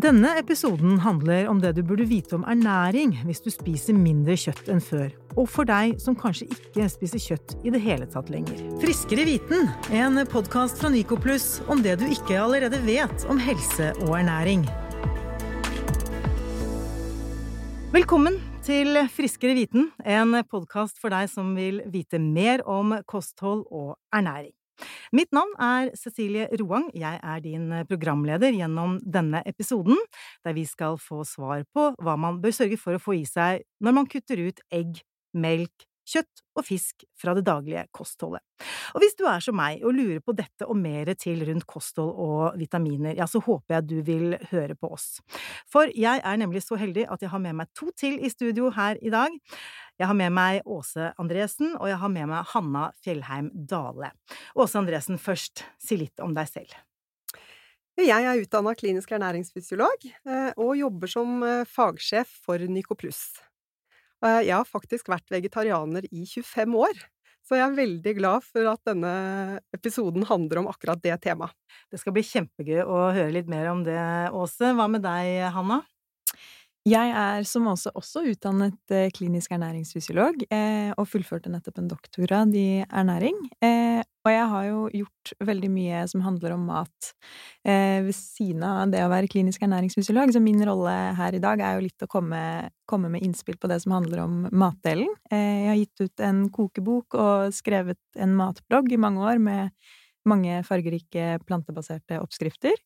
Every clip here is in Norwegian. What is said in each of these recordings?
Denne episoden handler om det du burde vite om ernæring hvis du spiser mindre kjøtt enn før, og for deg som kanskje ikke spiser kjøtt i det hele tatt lenger. Friskere viten, en podkast fra Nycoplus om det du ikke allerede vet om helse og ernæring. Velkommen til Friskere viten, en podkast for deg som vil vite mer om kosthold og ernæring. Mitt navn er Cecilie Roang, jeg er din programleder gjennom denne episoden, der vi skal få svar på hva man bør sørge for å få i seg når man kutter ut egg, melk, kjøtt og fisk fra det daglige kostholdet. Og hvis du er som meg og lurer på dette og mer til rundt kosthold og vitaminer, ja, så håper jeg du vil høre på oss. For jeg er nemlig så heldig at jeg har med meg to til i studio her i dag. Jeg har med meg Åse Andresen, og jeg har med meg Hanna Fjellheim Dale. Åse Andresen, først, si litt om deg selv. Jeg er utdanna klinisk ernæringsfysiolog eh, og jobber som eh, fagsjef for Nycoplus. Eh, jeg har faktisk vært vegetarianer i 25 år, så jeg er veldig glad for at denne episoden handler om akkurat det temaet. Det skal bli kjempegøy å høre litt mer om det, Åse. Hva med deg, Hanna? Jeg er som Åse også utdannet eh, klinisk ernæringsfysiolog, eh, og fullførte nettopp en doktorgrad i ernæring. Og jeg har jo gjort veldig mye som handler om mat eh, ved siden av det å være klinisk ernæringsfysiolog, så min rolle her i dag er jo litt å komme, komme med innspill på det som handler om matdelen. Eh, jeg har gitt ut en kokebok og skrevet en matblogg i mange år med mange fargerike plantebaserte oppskrifter.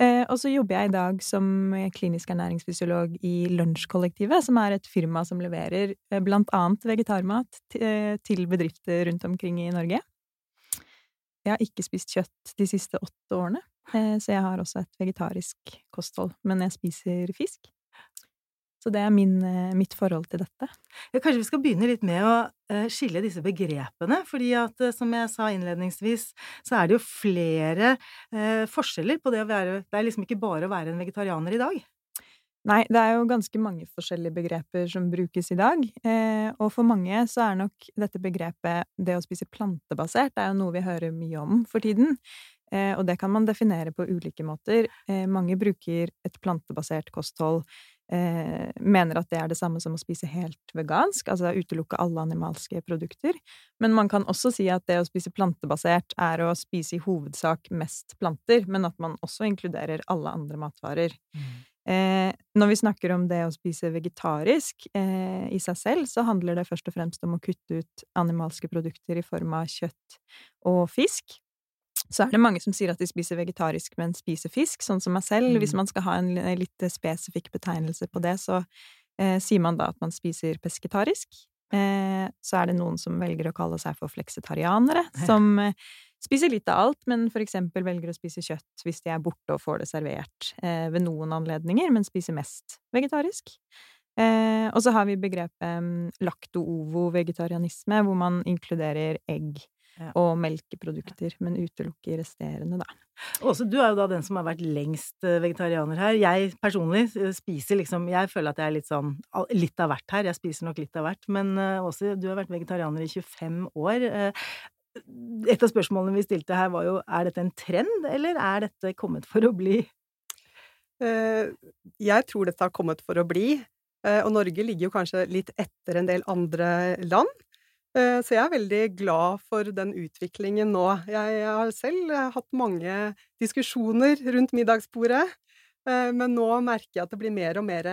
Eh, og så jobber jeg i dag som klinisk ernæringsfysiolog i Lunsjkollektivet, som er et firma som leverer eh, blant annet vegetarmat eh, til bedrifter rundt omkring i Norge. Jeg har ikke spist kjøtt de siste åtte årene, så jeg har også et vegetarisk kosthold, men jeg spiser fisk. Så det er min, eh, mitt forhold til dette. Ja, kanskje vi skal begynne litt med å uh, skille disse begrepene, fordi at som jeg sa innledningsvis, så er det jo flere forskjeller på det å være Det er liksom ikke bare å være en vegetarianer i dag. Nei, det er jo ganske mange forskjellige begreper som brukes i dag, og for mange så er nok dette begrepet det å spise plantebasert, det er jo noe vi hører mye om for tiden. Og det kan man definere på ulike måter. Mange bruker et plantebasert kosthold eh, mener at det er det samme som å spise helt vegansk, altså utelukke alle animalske produkter. Men man kan også si at det å spise plantebasert er å spise i hovedsak mest planter, men at man også inkluderer alle andre matvarer. Mm. Eh, når vi snakker om det å spise vegetarisk eh, i seg selv, så handler det først og fremst om å kutte ut animalske produkter i form av kjøtt og fisk. Så er det mange som sier at de spiser vegetarisk, men spiser fisk, sånn som meg selv. Mm. Hvis man skal ha en litt spesifikk betegnelse på det, så eh, sier man da at man spiser pesketarisk. Eh, så er det noen som velger å kalle seg for fleksitarianere, som eh, spiser litt av alt, men for eksempel velger å spise kjøtt hvis de er borte og får det servert eh, ved noen anledninger, men spiser mest vegetarisk. Eh, og så har vi begrepet um, lakto-ovo-vegetarianisme, hvor man inkluderer egg ja. og melkeprodukter, men utelukker resterende, da. Åse, du er jo da den som har vært lengst eh, vegetarianer her. Jeg personlig eh, spiser liksom Jeg føler at jeg er litt sånn litt av hvert her. Jeg spiser nok litt av hvert. Men eh, Åse, du har vært vegetarianer i 25 år. Et av spørsmålene vi stilte her, var jo er dette en trend, eller er dette kommet for å bli? Jeg tror dette har kommet for å bli. Og Norge ligger jo kanskje litt etter en del andre land. Eh, så jeg er veldig glad for den utviklingen nå. Jeg har selv eh, hatt mange diskusjoner rundt middagsbordet, eh, men nå merker jeg at det blir mer og mer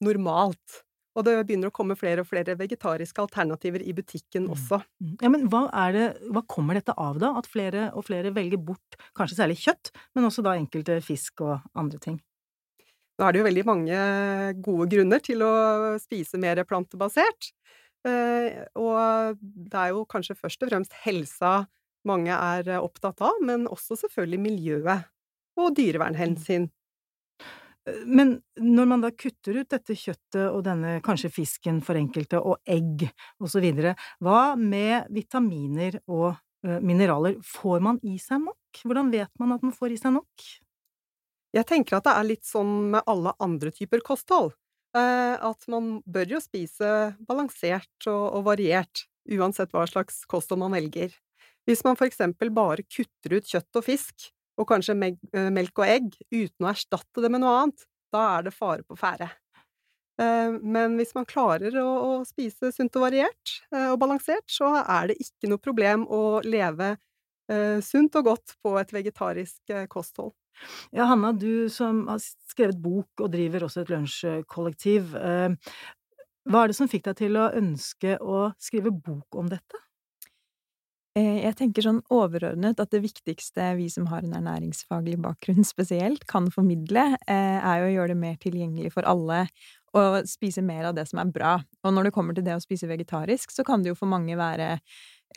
normalt. Og det begynner å komme flere og flere vegetariske alternativer i butikken mm. også. Mm. Ja, Men hva, det, hva kommer dette av, da? At flere og flere velger bort kanskje særlig kjøtt, men også da enkelte fisk og andre ting? Nå er det jo veldig mange gode grunner til å spise mer plantebasert. Eh, og det er jo kanskje først og fremst helsa mange er opptatt av, men også selvfølgelig miljøet og dyrevernhensyn. Eh, men når man da kutter ut dette kjøttet og denne kanskje fisken for enkelte, og egg videre, hva med vitaminer og mineraler? Får man i seg nok? Hvordan vet man at man får i seg nok? Jeg tenker at det er litt sånn med alle andre typer kosthold. Eh, at man bør jo spise balansert og variert, uansett hva slags kosthold man velger. Hvis man for eksempel bare kutter ut kjøtt og fisk, og kanskje eh, melk og egg, uten å erstatte det med noe annet, da er det fare på ferde. Eh, men hvis man klarer å, spise sunt og variert eh, og balansert, så er det ikke noe problem å leve sunt og godt på et vegetarisk kosthold. Ja, Hanna, du som har skrevet bok og driver også et lunsjkollektiv. Hva er det som fikk deg til å ønske å skrive bok om dette? Jeg tenker sånn overordnet at det viktigste vi som har en ernæringsfaglig bakgrunn spesielt, kan formidle, er jo å gjøre det mer tilgjengelig for alle og spise mer av det som er bra. Og når det kommer til det å spise vegetarisk, så kan det jo for mange være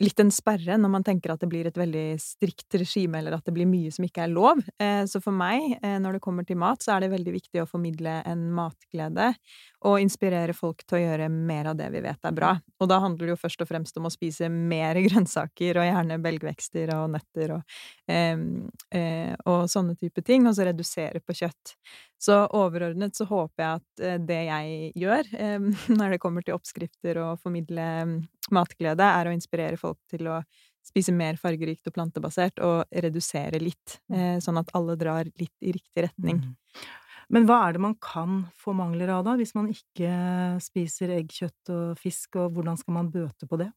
litt en sperre når man tenker at det blir et veldig strikt regime, eller at det blir mye som ikke er lov. Eh, så for meg, eh, når det kommer til mat, så er det veldig viktig å formidle en matglede, og inspirere folk til å gjøre mer av det vi vet er bra. Og da handler det jo først og fremst om å spise mer grønnsaker, og gjerne belgvekster og nøtter og, eh, og sånne type ting, og så redusere på kjøtt. Så overordnet så håper jeg at det jeg gjør når det kommer til oppskrifter og formidle matglede, er å inspirere folk til å spise mer fargerikt og plantebasert, og redusere litt, mm. eh, sånn at alle drar litt i riktig retning. Mm. Men hva er det man kan få mangler av, da, hvis man ikke spiser egg, kjøtt og fisk, og hvordan skal man bøte på det?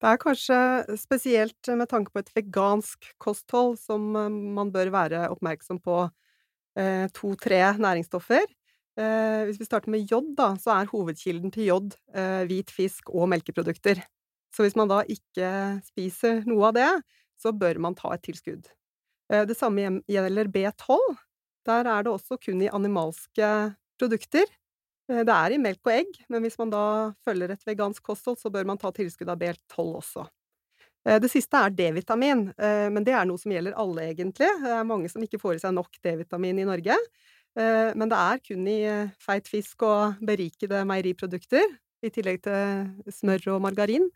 Det er kanskje spesielt med tanke på et vegansk kosthold som eh, man bør være oppmerksom på eh, to-tre næringsstoffer. Eh, hvis vi starter med jod, da, så er hovedkilden til jod hvit fisk og melkeprodukter. Så hvis man da ikke spiser noe av det, så bør man ta et tilskudd. Det samme gjelder B12. Der er det også kun i animalske produkter. Eh, det er i melk og egg, men hvis man da følger et vegansk kosthold, så bør man ta tilskudd av B12 også. Eh, det siste er D-vitamin, men det er noe som gjelder alle, egentlig. Det er mange som ikke får i seg nok D-vitamin i Norge. Eh, men det er kun i eh, feit fisk og berikede meieriprodukter, i tillegg til smør og margarin.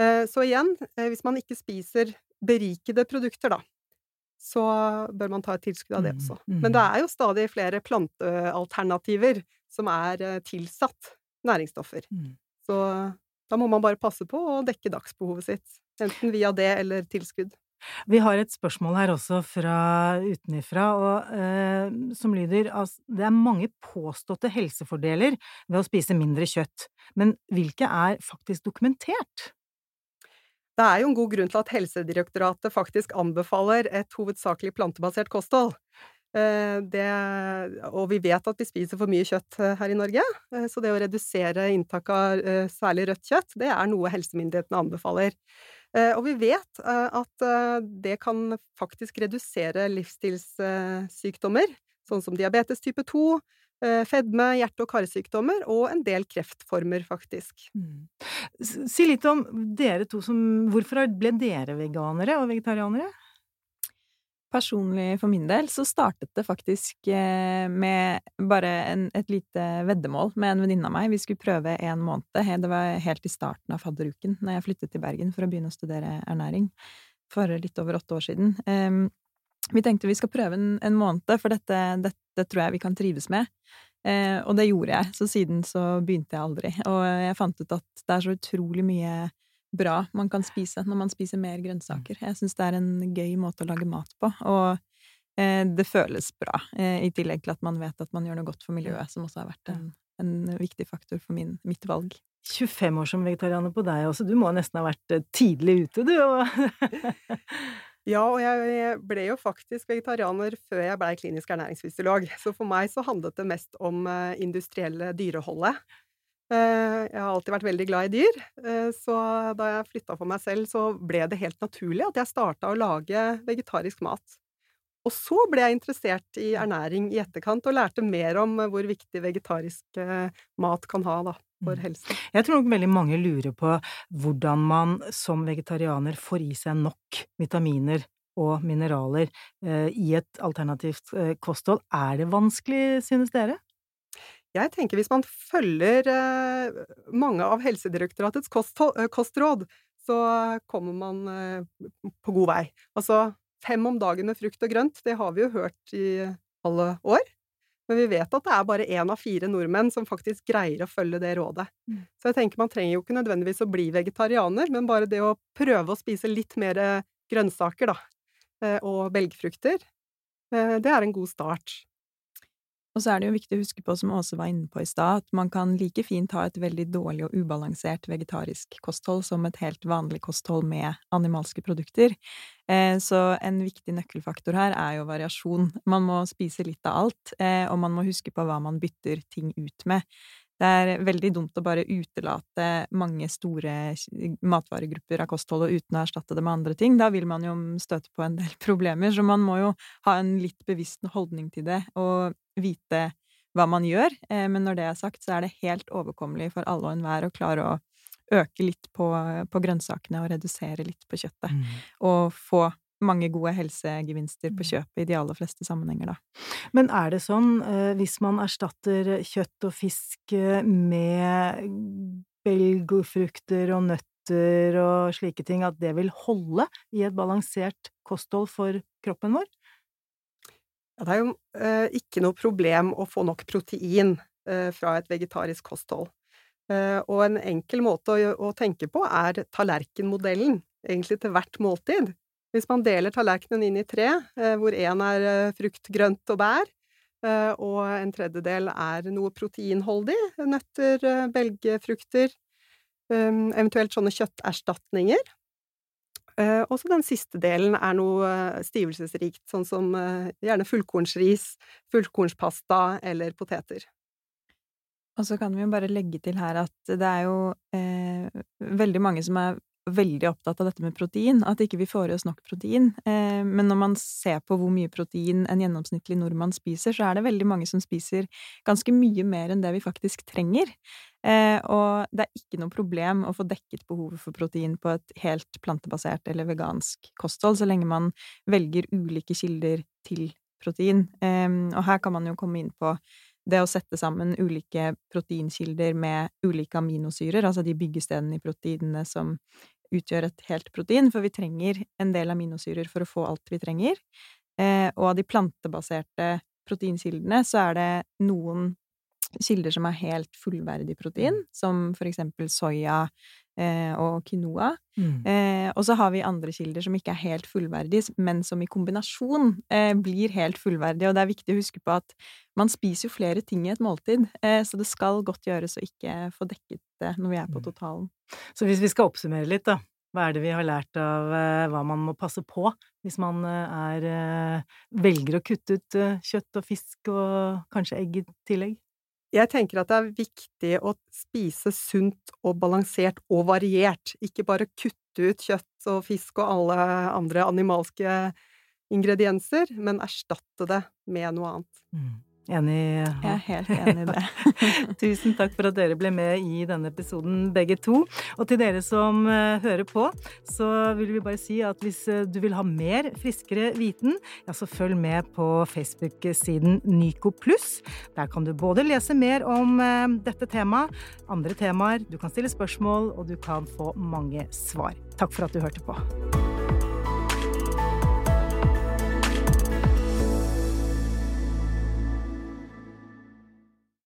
Eh, så igjen, hvis man ikke spiser berikede produkter, da, så bør man ta et tilskudd av det mm, også. Men det mm. er jo stadig flere plantealternativer som er tilsatt næringsstoffer. Mm. Så da må man bare passe på å dekke dagsbehovet sitt, enten via det eller tilskudd. Vi har et spørsmål her også fra utenifra, og, eh, som lyder altså, det er mange påståtte helsefordeler ved å spise mindre kjøtt, men hvilke er faktisk dokumentert? Det er jo en god grunn til at Helsedirektoratet faktisk anbefaler et hovedsakelig plantebasert kosthold. Eh, det, og vi vet at vi spiser for mye kjøtt eh, her i Norge, eh, så det å redusere inntak av særlig rødt kjøtt, det er noe helsemyndighetene anbefaler. Og vi vet at det kan faktisk redusere livsstilssykdommer, sånn som diabetes type 2, fedme, hjerte- og karsykdommer og en del kreftformer, faktisk. Mm. Si litt om dere to som Hvorfor ble dere veganere og vegetarianere? Personlig for min del så startet det faktisk eh, med bare en, et lite veddemål med en venninne av meg. Vi skulle prøve en måned. Det var helt i starten av fadderuken, når jeg flyttet til Bergen for å begynne å studere ernæring for litt over åtte år siden. Vi tenkte vi skal prøve en, en måned, for dette, dette, tror jeg vi kan trives med. Eh, og det gjorde jeg, så siden så begynte jeg aldri. Og jeg fant ut at det er så utrolig mye bra man kan spise når man spiser mer grønnsaker. Jeg syns det er en gøy måte å lage mat på, og eh, det føles bra. Eh, I tillegg til at man vet at man gjør noe godt for miljøet, som også har vært en, en viktig faktor for min, mitt valg. 25 år som vegetarianer på deg også, du må nesten ha vært eh, tidlig ute, du? ja, og jeg ble jo faktisk vegetarianer før jeg blei klinisk ernæringsfysiolog, så for meg så handlet det mest om eh, industrielle dyreholdet. Eh, jeg har alltid vært veldig glad i dyr, eh, så da jeg flytta for meg selv, så ble det helt naturlig at jeg starta å lage vegetarisk mat. Og så ble jeg interessert i ernæring i etterkant, og lærte mer om hvor viktig vegetarisk eh, mat kan ha da, for helse. helsen. Jeg tror nok veldig mange lurer på hvordan man som vegetarianer får i seg nok vitaminer og mineraler i et alternativt kosthold. Er det vanskelig, synes dere? Jeg tenker hvis man følger eh, mange av Helsedirektoratets eh, kostråd, så kommer man eh, på god vei. Altså, fem om dagen med frukt og grønt, det har vi jo hørt i alle år. Men vi vet at det er bare én av fire nordmenn som faktisk greier å følge det rådet. Mm. Så jeg tenker man trenger jo ikke nødvendigvis å bli vegetarianer, men bare det å prøve å spise litt mer grønnsaker, da, og belgfrukter, det er en god start. Og så er det jo viktig å huske på, som Åse var inne på i stad, at man kan like fint ha et veldig dårlig og ubalansert vegetarisk kosthold som et helt vanlig kosthold med animalske produkter. Eh, så en viktig nøkkelfaktor her er jo variasjon. Man må spise litt av alt, eh, og man må huske på hva man bytter ting ut med. Det er veldig dumt å bare utelate mange store matvaregrupper av kostholdet uten å erstatte det med andre ting. Da vil man jo støte på en del problemer, så man må jo ha en litt bevisst holdning til det og vite hva man gjør. Eh, men når det er sagt, så er det helt overkommelig for alle og enhver å klare å øke litt på, på grønnsakene og redusere litt på kjøttet. Mm. Og få mange gode helsegevinster på mm. kjøpet i de aller fleste sammenhenger, da. Men er det sånn, eh, hvis man erstatter kjøtt og fisk eh, med belgofrukter og nøtter og slike ting, at det vil holde i et balansert kosthold for kroppen vår? Ja, det er jo eh, ikke noe problem å få nok protein eh, fra et vegetarisk kosthold. Eh, og en enkel måte å, å tenke på er tallerkenmodellen, egentlig til hvert måltid. Hvis man deler tallerkenen inn i tre, eh, hvor én er eh, frukt, grønt og bær, eh, og en tredjedel er noe proteinholdig, nøtter, belgefrukter, eventuelt sånne kjøtterstatninger. Og så den siste delen er noe stivelsesrikt, sånn som gjerne fullkornsris, fullkornspasta eller poteter. Og så kan vi jo bare legge til her at det er jo eh, veldig mange som er veldig opptatt av dette med protein, at ikke vi får i oss nok protein. Eh, men når man ser på hvor mye protein en gjennomsnittlig nordmann spiser, så er det veldig mange som spiser ganske mye mer enn det vi faktisk trenger. Eh, og det er ikke noe problem å få dekket behovet for protein på et helt plantebasert eller vegansk kosthold, så lenge man velger ulike kilder til protein. Eh, og her kan man jo komme inn på det å sette sammen ulike proteinkilder med ulike aminosyrer, altså de byggestedene i proteinene som utgjør et helt protein, for vi trenger en del aminosyrer for å få alt vi trenger. Eh, og av de plantebaserte proteinkildene så er det noen kilder som er helt fullverdig protein, som for eksempel soya eh, og quinoa. Mm. Eh, og så har vi andre kilder som ikke er helt fullverdige, men som i kombinasjon eh, blir helt fullverdige. Og det er viktig å huske på at man spiser jo flere ting i et måltid, eh, så det skal godt gjøres å ikke få dekket det når vi er på mm. totalen. Så hvis vi skal oppsummere litt, da. Hva er det vi har lært av eh, hva man må passe på hvis man eh, er, velger å kutte ut kjøtt og fisk og kanskje egg i tillegg? Jeg tenker at det er viktig å spise sunt og balansert og variert, ikke bare kutte ut kjøtt og fisk og alle andre animalske ingredienser, men erstatte det med noe annet. Mm. Enig? Jeg er helt enig i det. Tusen takk for at dere ble med i denne episoden, begge to. Og til dere som uh, hører på, så vil vi bare si at hvis uh, du vil ha mer friskere viten, ja, så følg med på Facebook-siden Nyco pluss. Der kan du både lese mer om uh, dette temaet, andre temaer, du kan stille spørsmål, og du kan få mange svar. Takk for at du hørte på.